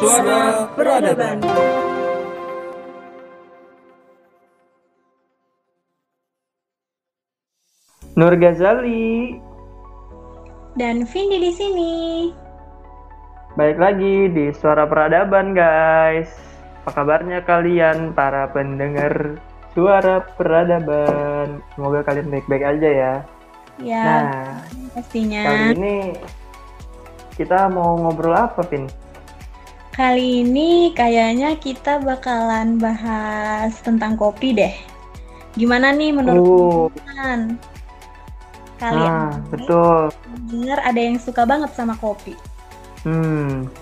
Suara Peradaban. Nur Ghazali, Dan Vindi di sini. balik lagi di Suara Peradaban guys. Apa kabarnya kalian para pendengar Suara Peradaban? Semoga kalian baik-baik aja ya. Ya, Nah, pastinya. kali ini kita mau ngobrol apa, Pin? Kali ini kayaknya kita bakalan bahas tentang kopi deh. Gimana nih menurut Oh, kalian? Kalian nah, betul. dengar ada yang suka banget sama kopi. Hmm.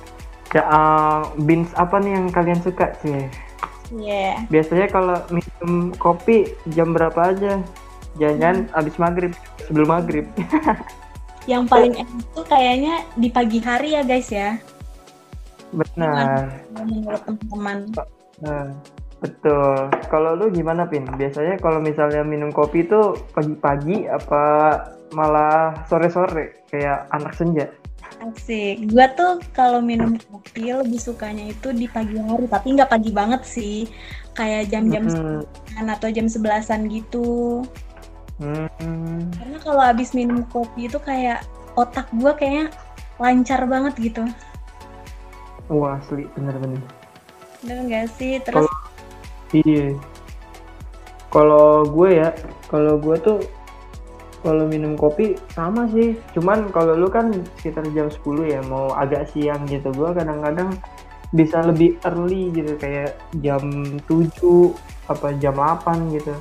Ya, uh, beans apa nih yang kalian suka sih? Iya. Biasanya kalau minum kopi jam berapa aja? Jangan abis maghrib, sebelum maghrib. Yang paling enak tuh kayaknya di pagi hari ya guys ya. Benar. Menurut teman-teman. Nah, betul. Kalau lu gimana, Pin? Biasanya kalau misalnya minum kopi itu pagi-pagi apa malah sore-sore kayak anak senja? Asik. Gua tuh kalau minum kopi lebih sukanya itu di pagi hari, tapi nggak pagi banget sih. Kayak jam-jam Hmm. 9 atau jam 11-an gitu. Hmm. Karena kalau habis minum kopi itu kayak otak gua kayaknya lancar banget gitu. Wah, asli bener-bener. Bener nggak sih? Terus Iya. Kalau gue ya, kalau gue tuh kalau minum kopi sama sih. Cuman kalau lu kan sekitar jam 10 ya, mau agak siang gitu. Gue kadang-kadang bisa lebih early gitu kayak jam 7 apa jam 8 gitu.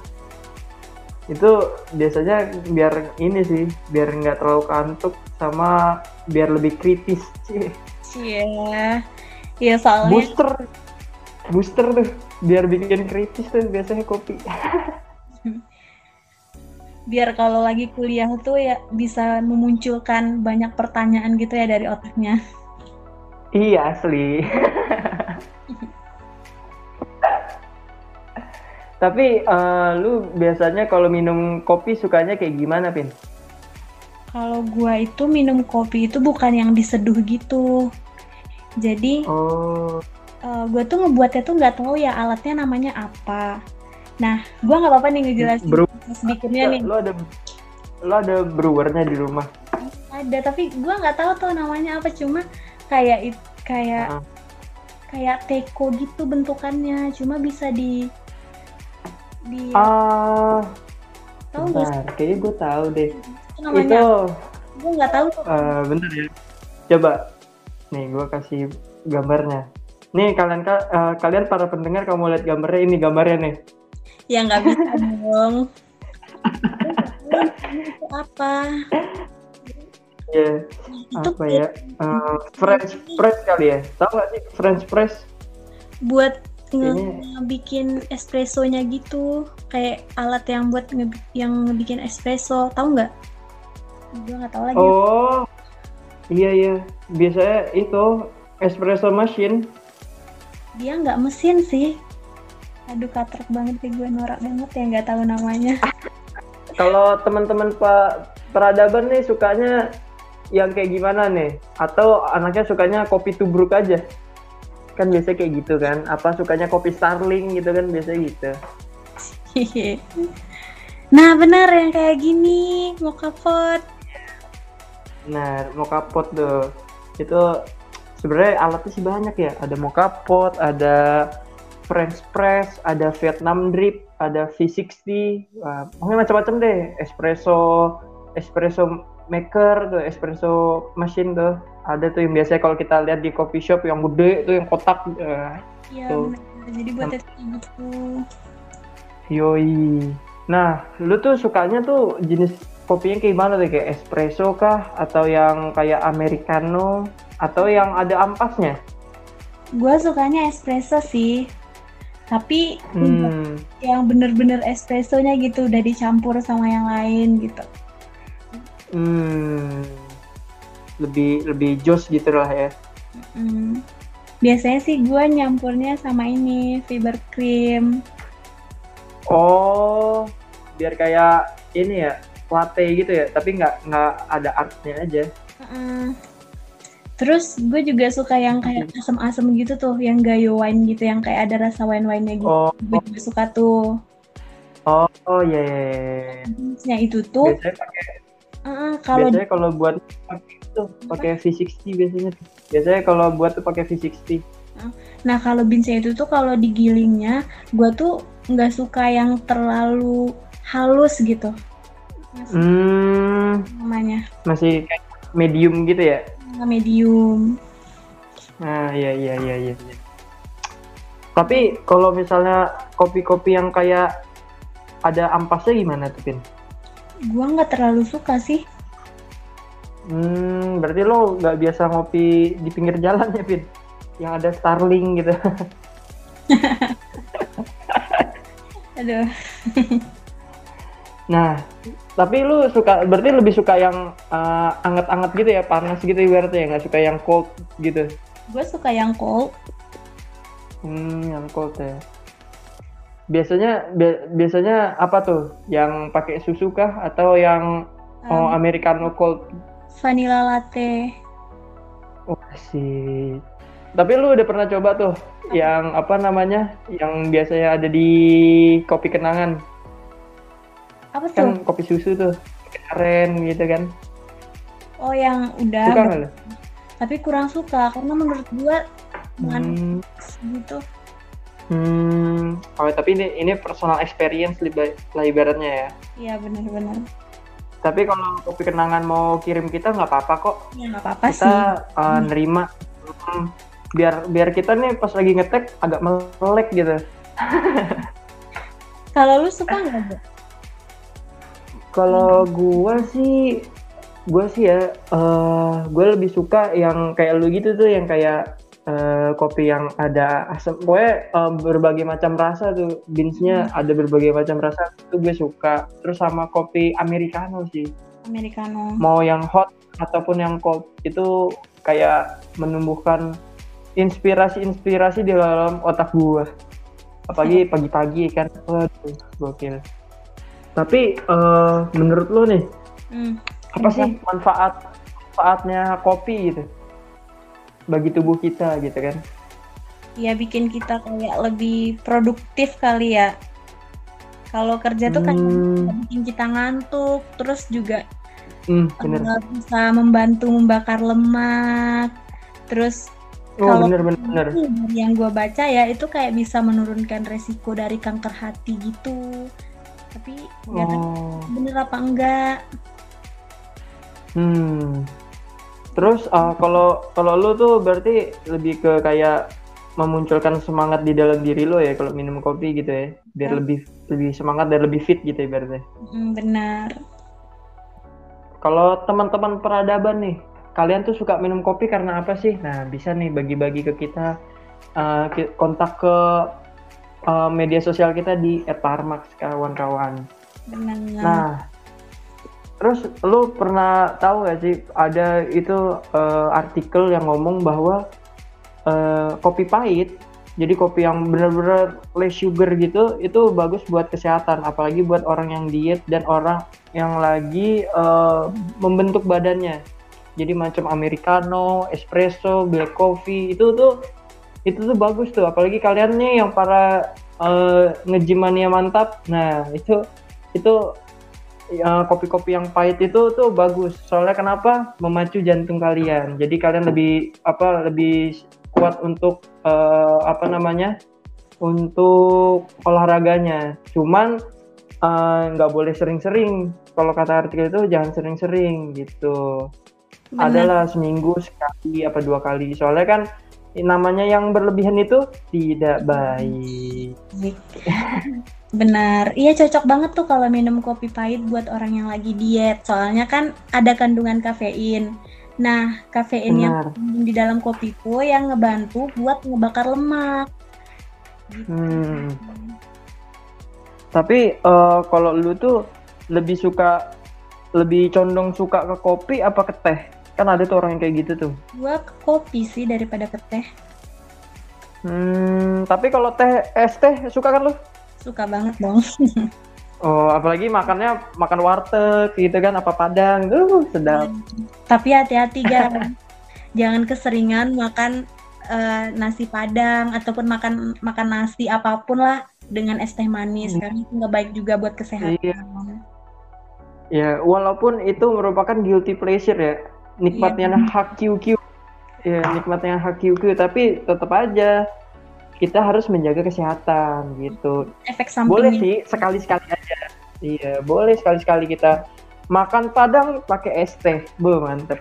Itu biasanya biar ini sih, biar nggak terlalu kantuk sama biar lebih kritis sih. Iya. Iya soalnya Booster. Booster tuh biar bikin kritis tuh biasanya kopi. biar kalau lagi kuliah tuh ya bisa memunculkan banyak pertanyaan gitu ya dari otaknya. Iya asli. Tapi eh, lu biasanya kalau minum kopi sukanya kayak gimana, Pin? Kalau gua itu minum kopi itu bukan yang diseduh gitu. Jadi Oh, eh, gua tuh ngebuatnya tuh nggak tahu ya alatnya namanya apa. Nah, gua nggak apa-apa nih ngejelasin bikinnya nih. lu ada lu ada brewernya di rumah. Ada, tapi gua nggak tahu tuh namanya apa. Cuma kayak kayak Ah. kayak teko gitu bentukannya. Cuma bisa di di Ah, tahu nggak kayaknya gue tahu deh. itu namanya? Itu Gue nggak tahu tuh. eh, bentar ya. Coba, nih gue kasih gambarnya. Nih kalian ka- eh, kalian para pendengar kamu lihat gambarnya ini gambarnya nih. Ya nggak bisa dong. itu apa? Ya, Itu apa ya? Eh, French press kali ya? Tahu nggak sih French press? buat nge ngebikin espressonya gitu gitu alat yang buat nge yang ngebikin espresso tahu nggak gue nggak tahu lagi Oh, iya iya. Biasanya itu espresso machine. dia nggak mesin sih aduh katrek banget sih gue norak banget ya nggak tahu namanya Kalau teman-teman Pak peradaban nih sukanya yang kayak gimana nih? Atau anaknya sukanya kopi tubruk aja? Kan biasanya kayak gitu kan. Apa sukanya kopi Starling gitu kan biasanya gitu. nah benar yang kayak gini mau kapot Nah, mocha pot tuh. Itu sebenarnya alatnya sih banyak ya. Ada mocha pot, ada French press, ada Vietnam drip, ada V60. Wah, pokoknya macam-macam deh. Espresso, espresso maker tuh, espresso machine tuh. Ada tuh yang biasanya kalau kita lihat di coffee shop yang gede tuh yang kotak. Eh, Iya Tuh. benar jadi buat kayak gitu yoi. Nah, lu tuh sukanya tuh jenis kopinya kayak gimana tuh? Kayak espresso kah? Atau yang kayak americano? Atau yang ada ampasnya? gue sukanya espresso sih tapi Hmm, yang bener-bener espressonya gitu udah dicampur sama yang lain gitu hmm, lebih lebih jos gitu lah ya. Mm. biasanya sih gue nyampurnya sama ini fiber cream Oh, biar kayak ini ya latte gitu ya, tapi nggak nggak ada artnya aja. Heeh. Terus gue juga suka yang kayak asem-asem gitu tuh, yang gayo wine gitu, yang kayak ada rasa wine-wine-nya gitu. Oh, Gue juga suka tuh. oh, oh ya ya, ya, ya. Jenisnya itu tuh, Biasanya pakai uh, kalau biasanya kalau buat pakai itu pakai V60 biasanya. tuh. Biasanya kalau buat tuh pakai V60. Nah, kalau beansnya itu tuh kalau digilingnya, gue tuh nggak suka yang terlalu halus gitu. Masih Hmm, namanya masih medium gitu ya. medium. Nah, iya iya iya iya. Tapi kalau misalnya kopi-kopi yang kayak ada ampasnya gimana tuh, Pin? Gue nggak terlalu suka sih. Hmm, berarti lo nggak biasa ngopi di pinggir jalan ya, Pin? Yang ada Starling gitu. Aduh. Nah, tapi lu suka, berarti lebih suka yang eh, anget-anget gitu ya, panas gitu ibaratnya ya, nggak suka yang cold gitu. Gue suka yang cold. Hmm, yang cold ya. Biasanya bi- biasanya apa tuh? Yang pakai susu kah atau yang oh, um, americano cold? vanilla latte. Oh, sih. Tapi lu udah pernah coba tuh yang apa namanya? Yang biasanya ada di kopi kenangan. Apa tuh? Kan kopi susu tuh. Keren gitu kan. Oh, yang udah. Suka nggak lu? Tapi kurang suka karena menurut gue manis Hmm, gitu. hmm. Oh, tapi ini ini personal experience lah ibaratnya ya. Iya benar-benar. Tapi kalau kopi kenangan mau kirim kita nggak apa-apa kok. Ya nggak apa-apa sih. kita uh, nerima Hmm, biar biar kita nih pas lagi ngetek agak melek gitu Kalau lu suka nggak, Bu? Kalau gua sih gua sih ya eh gue lebih suka yang kayak lu gitu tuh yang kayak eh, kopi yang ada asam. Gue berbagai macam rasa tuh beansnya ada berbagai macam rasa itu gue suka. Terus sama kopi americano sih. Americano. mau yang hot ataupun yang cold itu kayak menumbuhkan inspirasi-inspirasi di dalam otak gua. Apalagi pagi-pagi kan. Waduh gokil tapi eh, menurut lo nih Hmm. apa sih manfaat manfaatnya kopi gitu bagi tubuh kita gitu kan Ya bikin kita kayak lebih produktif kali ya. Kalau kerja tuh kan hmm, bikin kita ngantuk, terus juga hmm, bener eh, bisa membantu membakar lemak. Terus oh kalau- bener bener bener yang gue baca ya itu kayak bisa menurunkan resiko dari kanker hati gitu. Tapi nggak oh bener apa enggak. Hmm. Terus uh, kalau kalau lu tuh berarti lebih ke kayak memunculkan semangat di dalam diri lo ya kalau minum kopi gitu ya, biar Ya. lebih lebih semangat dan lebih fit gitu ya berarti. Hmm, benar. Kalau teman-teman peradaban nih, kalian tuh suka minum kopi karena apa sih? Nah, bisa nih bagi-bagi ke kita uh, kontak ke uh, media sosial kita di @parmax kawan-kawan. Nah, terus lu pernah tahu gak sih ada itu eh, artikel yang ngomong bahwa eh, kopi pahit, jadi kopi yang benar-benar less sugar gitu, itu bagus buat kesehatan, apalagi buat orang yang diet dan orang yang lagi eh, membentuk badannya. Jadi macam americano, espresso, black coffee itu tuh itu tuh bagus tuh, apalagi kalian nih yang para eh, nge-gym mania mantap. Nah, itu itu ya, kopi-kopi yang pahit itu tuh bagus. Soalnya kenapa? Memacu jantung kalian. Jadi kalian lebih apa lebih kuat untuk eh, apa namanya? Untuk olahraganya. Cuman eh, nggak boleh sering-sering. Kalau kata artikel itu jangan sering-sering gitu. Benar. Adalah seminggu sekali apa dua kali. Soalnya kan namanya yang berlebihan itu tidak baik. Benar, iya cocok banget tuh kalau minum kopi pahit buat orang yang lagi diet. Soalnya kan ada kandungan kafein. Nah, kafein yang Benar. kandung di dalam kopi itu yang ngebantu buat ngebakar lemak. Gitu. Hmm. Tapi eh, kalau lu tuh lebih suka lebih condong suka ke kopi apa ke teh? Kan ada tuh orang yang kayak gitu tuh. Gua ke kopi sih daripada ke teh. Hmm, tapi kalau teh es teh suka kan lu? Suka banget dong. Oh, apalagi makannya makan warteg gitu kan apa padang. Uh, sedap. Tapi hati-hati guys. jangan keseringan makan eh, nasi padang ataupun makan makan nasi apa pun lah dengan es teh manis Hmm. karena itu nggak baik juga buat kesehatan. Iya. Ya, walaupun itu merupakan guilty pleasure ya, nikmatnya hak QQ. Ya, nikmatnya hak QQ, tapi tetap aja kita harus menjaga kesehatan gitu. Efek Boleh sampingnya. sih sekali-sekali aja. Iya, boleh sekali-sekali kita makan padang pakai es teh. Be, mantep.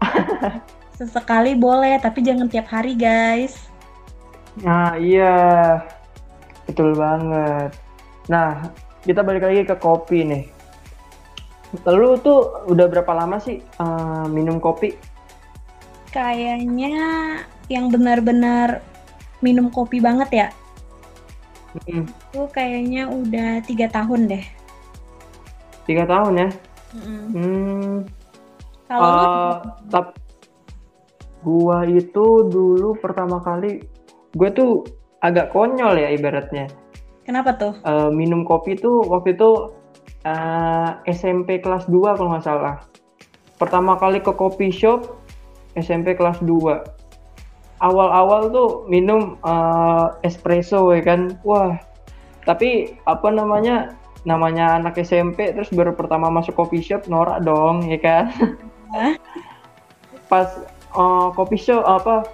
Sesekali boleh, tapi jangan tiap hari, guys. Nah, iya. Betul banget. Nah, kita balik lagi ke kopi nih. Lu tuh udah berapa lama sih eh, minum kopi? Kayaknya yang benar-benar minum kopi banget ya, Hmm, itu kayaknya udah tiga tahun deh. tiga tahun ya. Mm-mm. Hmm, Kalau lu eh, tap- gua itu dulu pertama kali, gue tuh agak konyol ya ibaratnya. kenapa tuh? Eh, minum kopi tuh waktu itu eh, SMP kelas 2 kalau nggak salah. Pertama kali ke kopi shop SMP kelas 2. Awal-awal tuh minum eh, espresso ya kan. Wah. Tapi apa namanya? Namanya anak SMP terus baru pertama masuk kopi shop norak dong ya kan. Pas eh, kopi shop apa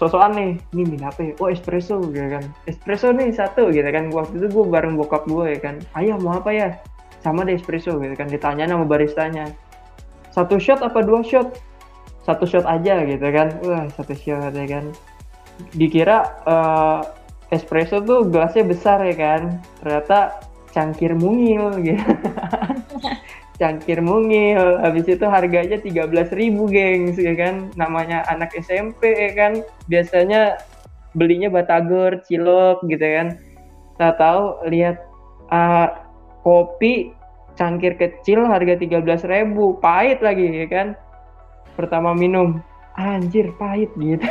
sosokan nih, ini minum apa ya? Oh espresso gitu kan. Espresso nih satu gitu kan. Waktu itu gue bareng bokap gue ya kan. Ayah mau apa ya? Sama deh espresso gitu kan. Ditanya sama baristanya. Satu shot apa dua shot? Satu shot aja gitu kan. Wah satu shot ya kan. Dikira eh, espresso tuh gelasnya besar ya kan. Ternyata cangkir mungil gitu. cangkir mungil habis itu harganya 13.000 ribu gengs ya kan namanya anak SMP ya kan biasanya belinya batagor cilok gitu kan tak tahu lihat ah, kopi cangkir kecil harga 13.000 ribu pahit lagi ya kan pertama minum anjir pahit gitu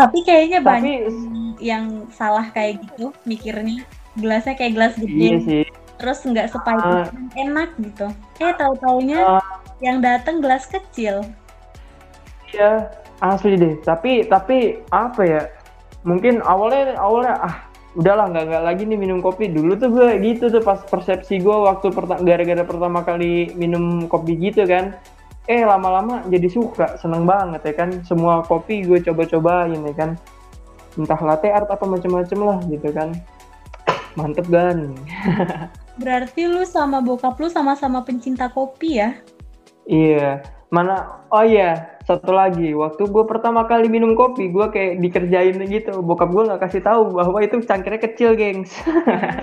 Tapi kayaknya banyak tapi yang salah kayak gitu mikirnya. Gelasnya kayak gelas iya gede, sih terus nggak sepahit Ah. itu, enak gitu. Eh tahu-taunya Ah. yang datang gelas kecil. Iya, asli deh. Tapi tapi apa ya? Mungkin awalnya awalnya ah udahlah nggak nggak lagi nih minum kopi. Dulu tuh gue gitu tuh pas persepsi gue waktu perta- gara-gara pertama kali minum kopi gitu kan. Eh lama-lama jadi suka, seneng banget ya kan. Semua kopi gue coba-cobain ya kan. Entah latte art apa macem-macem lah gitu kan. Mantep kan? Berarti lu sama bokap lu sama-sama pencinta kopi ya? Iya, mana? Oh iya, satu lagi. Waktu gue pertama kali minum kopi, gue kayak dikerjain gitu. Bokap gue nggak kasih tahu bahwa itu cangkirnya kecil, gengs.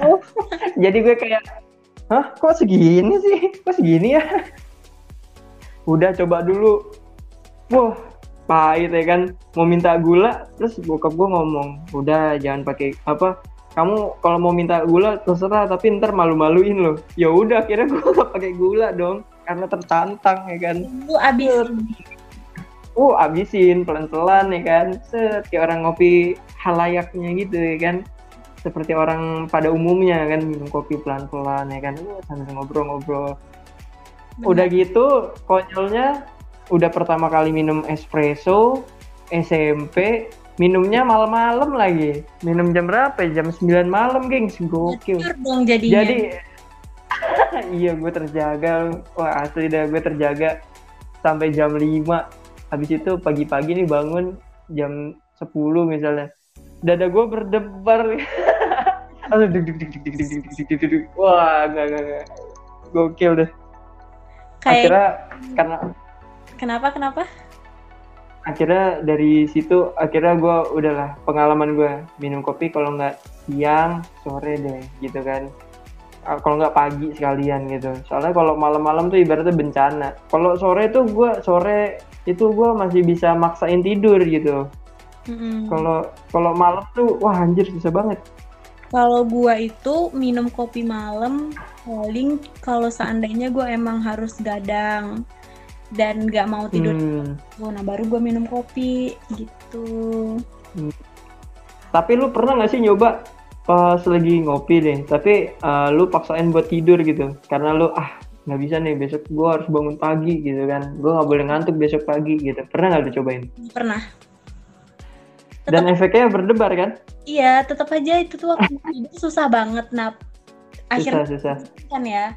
Oh. Jadi gue kayak, hah, kok segini sih? Kok segini ya? Udah coba dulu. Wah, pahit ya kan. Mau minta gula, terus bokap gue ngomong, udah jangan pakai apa. Kamu kalau mau minta gula terserah, tapi ntar malu-maluin loh. Ya udah, akhirnya gue nggak pakai gula dong, karena tertantang ya kan. Lu abis uh abisin pelan-pelan ya kan? Set kayak orang ngopi halayaknya gitu ya kan? Seperti orang pada umumnya kan? Minum kopi pelan-pelan ya kan? Uh, sambil ngobrol-ngobrol. Udah gitu konyolnya udah pertama kali minum espresso SMP minumnya malam-malam lagi. Minum jam berapa ya? jam 9 malam gengs. Gokil. Dong jadinya. jadi iya gue terjaga wah asli dah gue terjaga sampai jam 5 habis itu pagi-pagi nih bangun jam 10 misalnya dada gue berdebar Aduh, duk, duk, duk, duk, duk, duk, duk, duk, duk, duk. wah gak gak gak gokil deh Kayak akhirnya karena kenapa kenapa? akhirnya dari situ akhirnya gue udahlah pengalaman gue minum kopi kalau nggak siang sore deh gitu kan Ah, kalau nggak pagi sekalian gitu. Soalnya kalau malam-malam tuh ibaratnya bencana. Kalau sore tuh gue sore itu gue masih bisa maksain tidur gitu. Kalau kalau malam tuh wah anjir susah banget. Kalau gua itu minum kopi malam paling kalau seandainya gua emang harus gadang dan nggak mau tidur, Hmm. nah baru gua minum kopi gitu. tapi lu pernah nggak sih nyoba pas lagi ngopi deh. Tapi eh, lu paksain buat tidur gitu. Karena lu ah nggak bisa nih besok gue harus bangun pagi gitu kan. Gue nggak boleh ngantuk besok pagi gitu. Pernah nggak lu cobain? Pernah. Dan efeknya berdebar kan? Iya tetap aja itu tuh waktu tidur susah banget susah akhirnya susah. kan ya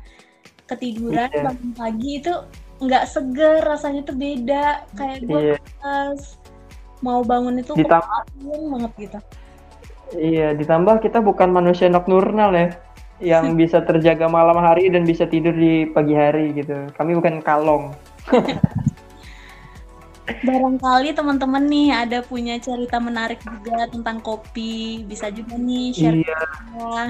ketiduran Iya. bangun pagi itu nggak seger rasanya tuh beda. Kayak gue iya. pas mau bangun itu ditambah banget gitu iya ditambah kita bukan manusia nocturnal ya yang bisa terjaga malam hari dan bisa tidur di pagi hari gitu. Kami bukan kalong. Barangkali teman-teman nih ada punya cerita menarik juga tentang kopi. Bisa juga nih share iya. ya.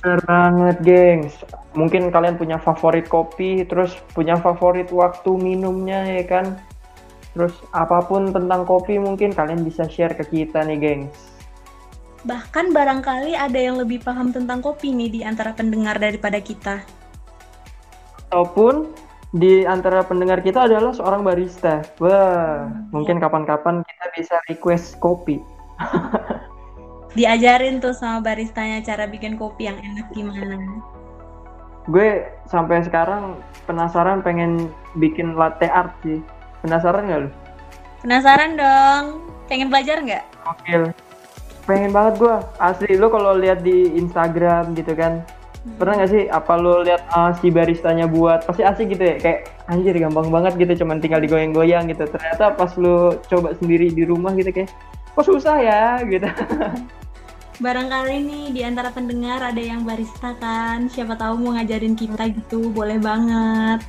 bener banget gengs. Mungkin kalian punya favorit kopi terus punya favorit waktu minumnya ya kan terus apa pun tentang kopi mungkin kalian bisa share ke kita nih gengs bahkan barangkali ada yang lebih paham tentang kopi nih di antara pendengar daripada kita ataupun di antara pendengar kita adalah seorang barista. Wah, Hmm, mungkin kapan-kapan kita bisa request kopi. diajarin tuh sama baristanya cara bikin kopi yang enak gimana Gue sampai sekarang penasaran pengen bikin latte art sih. Penasaran nggak lu? penasaran dong pengen belajar nggak Oke. Pengen banget gue. Asli lu kalau lihat di Instagram gitu kan. Pernah nggak sih apa lu lihat uh, si baristanya buat pasti asik gitu ya kayak anjir gampang banget gitu cuman tinggal digoyang-goyang gitu. Ternyata pas lu coba sendiri di rumah gitu kayak kok susah ya gitu. Barangkali nih di antara pendengar ada yang barista kan, siapa tahu mau ngajarin kita gitu, boleh banget.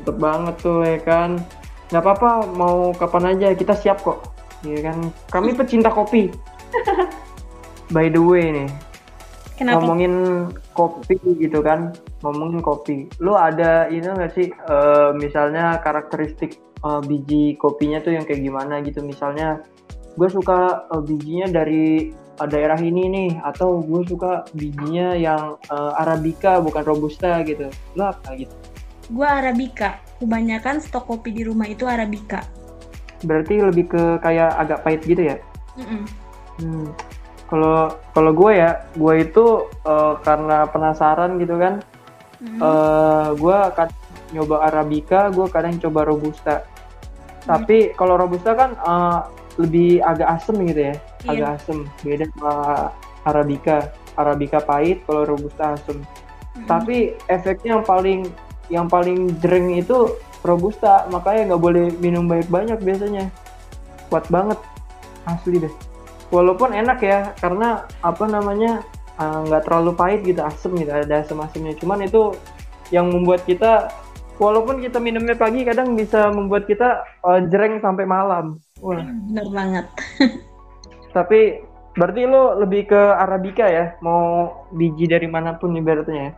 Mantep banget tuh ya kan. Nggak apa-apa, mau kapan aja kita siap kok. Iya kan. Kami pecinta kopi. By the way nih, Kenapa? ngomongin kopi gitu kan, ngomongin kopi. Lu ada ini nggak sih, eh, misalnya karakteristik eh, biji kopinya tuh yang kayak gimana gitu. Misalnya, gue suka eh, bijinya dari eh, daerah ini nih, atau gue suka bijinya yang eh, arabica bukan robusta gitu. Lu apa gitu? Gua Arabica. Kebanyakan stok kopi di rumah itu Arabica. Berarti lebih ke kayak agak pahit gitu ya? Mm-mm. Hmm. Kalau kalau gue ya, gue itu eh, karena penasaran gitu kan, Mm. eh gue akan nyoba arabica, gue kadang coba robusta. Tapi kalau robusta kan eh, lebih agak asem gitu ya, Iya. agak asem. Beda sama arabica. Arabica pahit, kalau robusta asem. Mm-mm. Tapi efeknya yang paling yang paling jering itu robusta, makanya nggak boleh minum banyak-banyak biasanya. Kuat banget, asli deh. Walaupun enak ya, karena apa namanya uh, nggak terlalu pahit gitu, asem gitu, ada asam-asamnya. Cuman itu yang membuat kita, walaupun kita minumnya pagi, kadang bisa membuat kita uh, jereng sampai malam. Wah, Bener banget. tapi berarti lo lebih ke arabica ya, mau biji dari mana pun ibaratnya ya?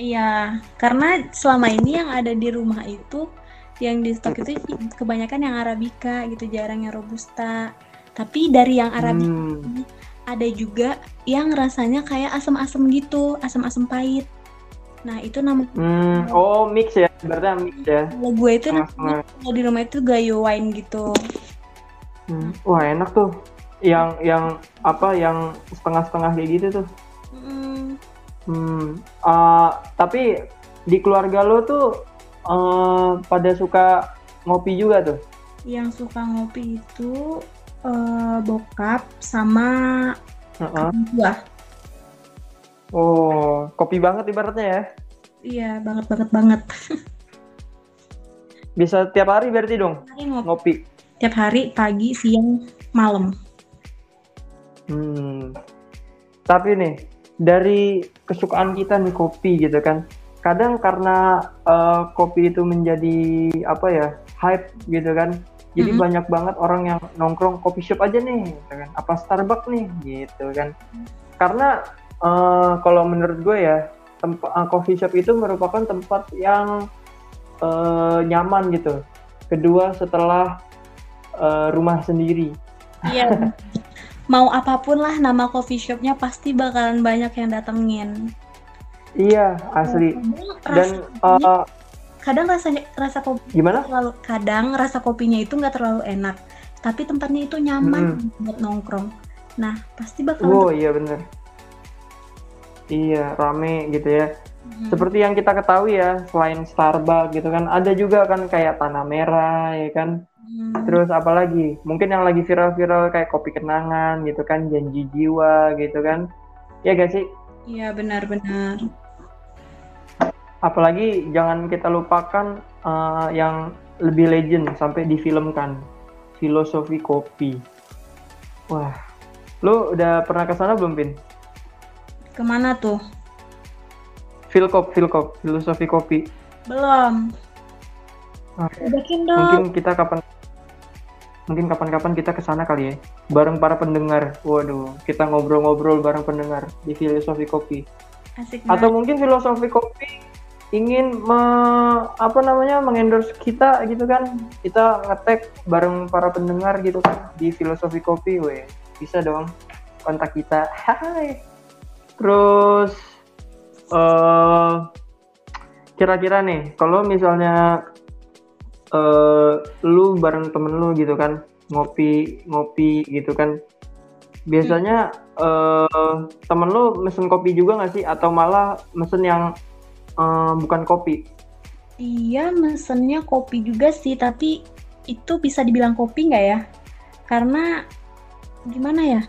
Iya, karena selama ini yang ada di rumah itu yang di stok itu kebanyakan yang Arabica gitu, jarang yang Robusta. Tapi dari yang Arabica Hmm. ada juga yang rasanya kayak asam-asam gitu, asam-asam pahit. Nah, itu nama Hmm, oh mix ya, berarti mix ya. kalau gue itu namanya Setengah-setengah. kalau di rumah itu gayo wine gitu. Hmm. Wah enak tuh, yang yang apa, yang setengah-setengah kayak gitu tuh. Mm, Hmm, ah, tapi di keluarga lo tuh eh, pada suka ngopi juga tuh. yang suka ngopi itu eh, bokap sama Heeh. gua. Oh, kopi banget ibaratnya ya. Iya, banget banget banget. Bisa tiap hari berarti dong Hari ngopi ngopi. tiap hari pagi, siang, malam. Hmm. Tapi nih dari kesukaan kita nih kopi gitu kan. Kadang karena eh, kopi itu menjadi apa ya hype gitu kan. Jadi Mhm. banyak banget orang yang nongkrong kopi shop aja nih, gitu kan. Apa Starbucks nih, gitu kan. Karena eh, kalau menurut gue ya tempat coffee shop itu merupakan tempat yang eh, nyaman gitu. Kedua setelah eh, rumah sendiri. Iya. Mau apa pun lah nama coffee shopnya pasti bakalan banyak yang datengin. Iya asli. Kadang Dan rasa, eh, kadang rasanya rasa kopi gimana? terlalu kadang rasa kopinya itu nggak terlalu enak, tapi tempatnya itu nyaman buat nongkrong. Nah pasti bakalan Oh iya bener. Iya rame gitu ya. Hmm. Seperti yang kita ketahui ya, selain Starbucks gitu kan, ada juga kan kayak Tanah Merah ya kan. Hmm. Terus apalagi? Mungkin yang lagi viral-viral kayak kopi kenangan gitu kan, janji jiwa gitu kan. Ya gak sih? Iya benar-benar. Apalagi jangan kita lupakan eh, yang lebih legend sampai difilmkan, filosofi kopi. Wah, lu udah pernah ke sana belum, Pin? Ke mana tuh? Filkop, Filkop, filosofi kopi. Belum. Ah, dong. mungkin kita kapan mungkin kapan-kapan kita ke sana kali ya. Bareng para pendengar. Waduh kita ngobrol-ngobrol bareng pendengar di filosofi kopi. Asik atau mungkin filosofi kopi ingin me, apa namanya mengendorse kita gitu kan. Kita ngetek bareng para pendengar gitu kan di filosofi kopi weh bisa dong kontak kita. Hai. Terus eh kira-kira nih kalau misalnya eh lu bareng temen lu gitu kan ngopi ngopi gitu kan. Biasanya eh temen lu mesen kopi juga nggak sih? Atau malah mesen yang eh, bukan kopi? Iya, mesennya kopi juga sih, tapi itu bisa dibilang kopi nggak ya? Karena gimana ya?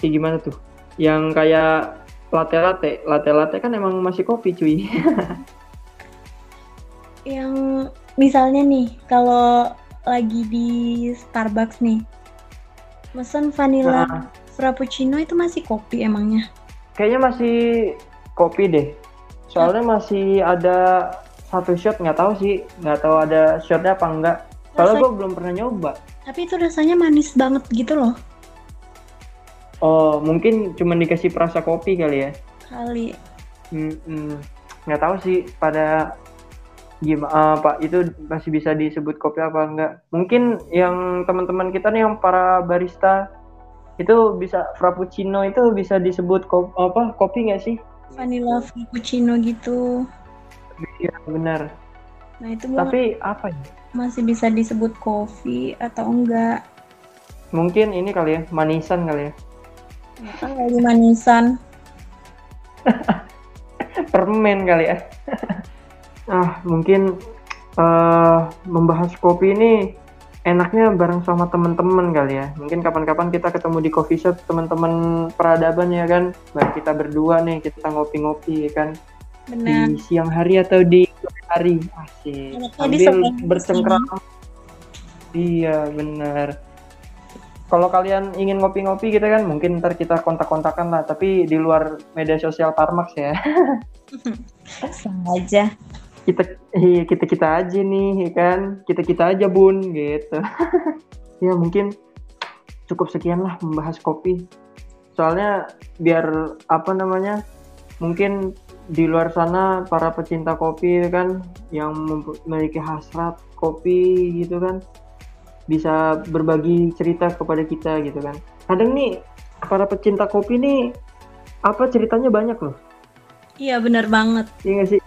kayak gimana tuh? Yang kayak latte latte. Latte latte kan emang masih kopi cuy. Yang misalnya nih, kalau lagi di Starbucks nih, mesen vanilla Nah, frappuccino itu masih kopi emangnya? kayaknya masih kopi deh soalnya masih ada satu shot nggak tahu sih nggak tahu ada shotnya apa enggak soalnya gue belum pernah nyoba Tapi itu rasanya manis banget gitu loh, oh mungkin cuma dikasih perasa kopi kali ya kali. Hmm, hmm. nggak tahu sih pada gimana pak itu masih bisa disebut kopi apa enggak? Mungkin yang teman-teman kita nih yang para barista itu bisa frappuccino itu bisa disebut ko- apa kopi nggak sih? Vanilla frappuccino gitu. iya benar. Nah, itu tapi apa ya? Masih bisa disebut kopi atau enggak? mungkin ini kali ya manisan kali ya. Ya kan lagi manisan. permen kali ya ah mungkin eh membahas kopi ini enaknya bareng sama teman-teman kali ya. Mungkin kapan-kapan kita ketemu di coffee shop teman-teman peradaban ya kan. Baru kita berdua nih kita ngopi-ngopi ya kan. Benar. di siang hari atau di hari. Asik. Sambil bercengkrama. Iya benar. Kalau kalian ingin ngopi-ngopi gitu kan mungkin ntar kita kontak-kontakan lah. Tapi di luar media sosial Parmax ya. Sama aja. Kita kita kita aja nih ya kan? Kita kita aja bun gitu. Ya mungkin cukup sekian lah membahas kopi. Soalnya biar apa namanya mungkin di luar sana para pecinta kopi ya kan yang memiliki hasrat kopi gitu kan bisa berbagi cerita kepada kita gitu kan. Kadang nih para pecinta kopi nih apa ceritanya banyak loh? Iya benar banget. Iya sih?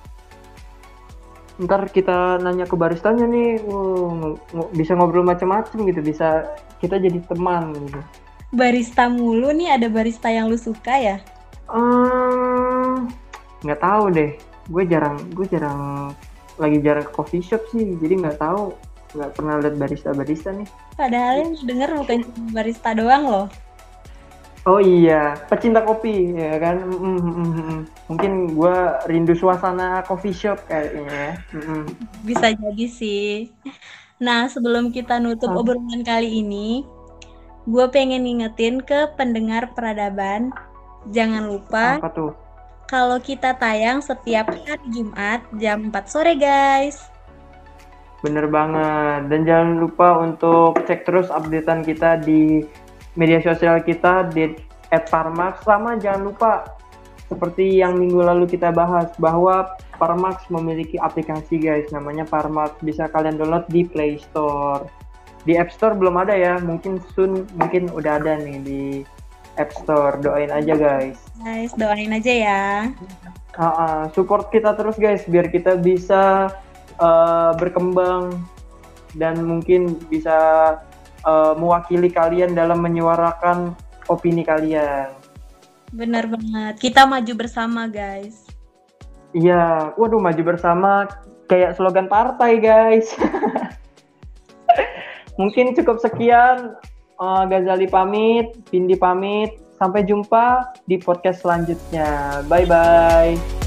Ntar kita nanya ke baristanya nih, wow, bisa ngobrol macam-macam gitu, bisa kita jadi teman gitu. Barista mulu nih ada barista yang lu suka ya? Nggak tahu deh, gue jarang, gue jarang, lagi jarang ke coffee shop sih, jadi nggak tahu, nggak pernah lihat barista-barista nih. Padahal yang lu denger bukan barista doang loh. Oh iya, pecinta kopi ya kan. Mm, mm, mm, mm. Mungkin gue rindu suasana coffee shop kayaknya. ya. Mm, mm. Bisa jadi sih. Nah, sebelum kita nutup Ah. obrolan kali ini, gue pengen ngingetin ke pendengar peradaban, jangan lupa Apa tuh? kalau kita tayang setiap hari Jumat jam 4 sore guys. Bener banget. Dan jangan lupa untuk cek terus updatean kita di media sosial kita di @parmax sama jangan lupa seperti yang minggu lalu kita bahas bahwa Parmax memiliki aplikasi guys namanya Parmax bisa kalian download di Play Store. Di App Store belum ada ya, mungkin soon mungkin udah ada nih di App Store. Doain aja guys. Guys, doain aja ya. Ah, ah, support kita terus guys biar kita bisa eh, berkembang dan mungkin bisa eh, mewakili kalian dalam menyuarakan opini kalian. Bener banget. Kita maju bersama guys. Iya, waduh maju bersama kayak slogan partai guys. Mungkin cukup sekian. Uh, Gazali pamit, Vindi pamit. Sampai jumpa di podcast selanjutnya. Bye bye.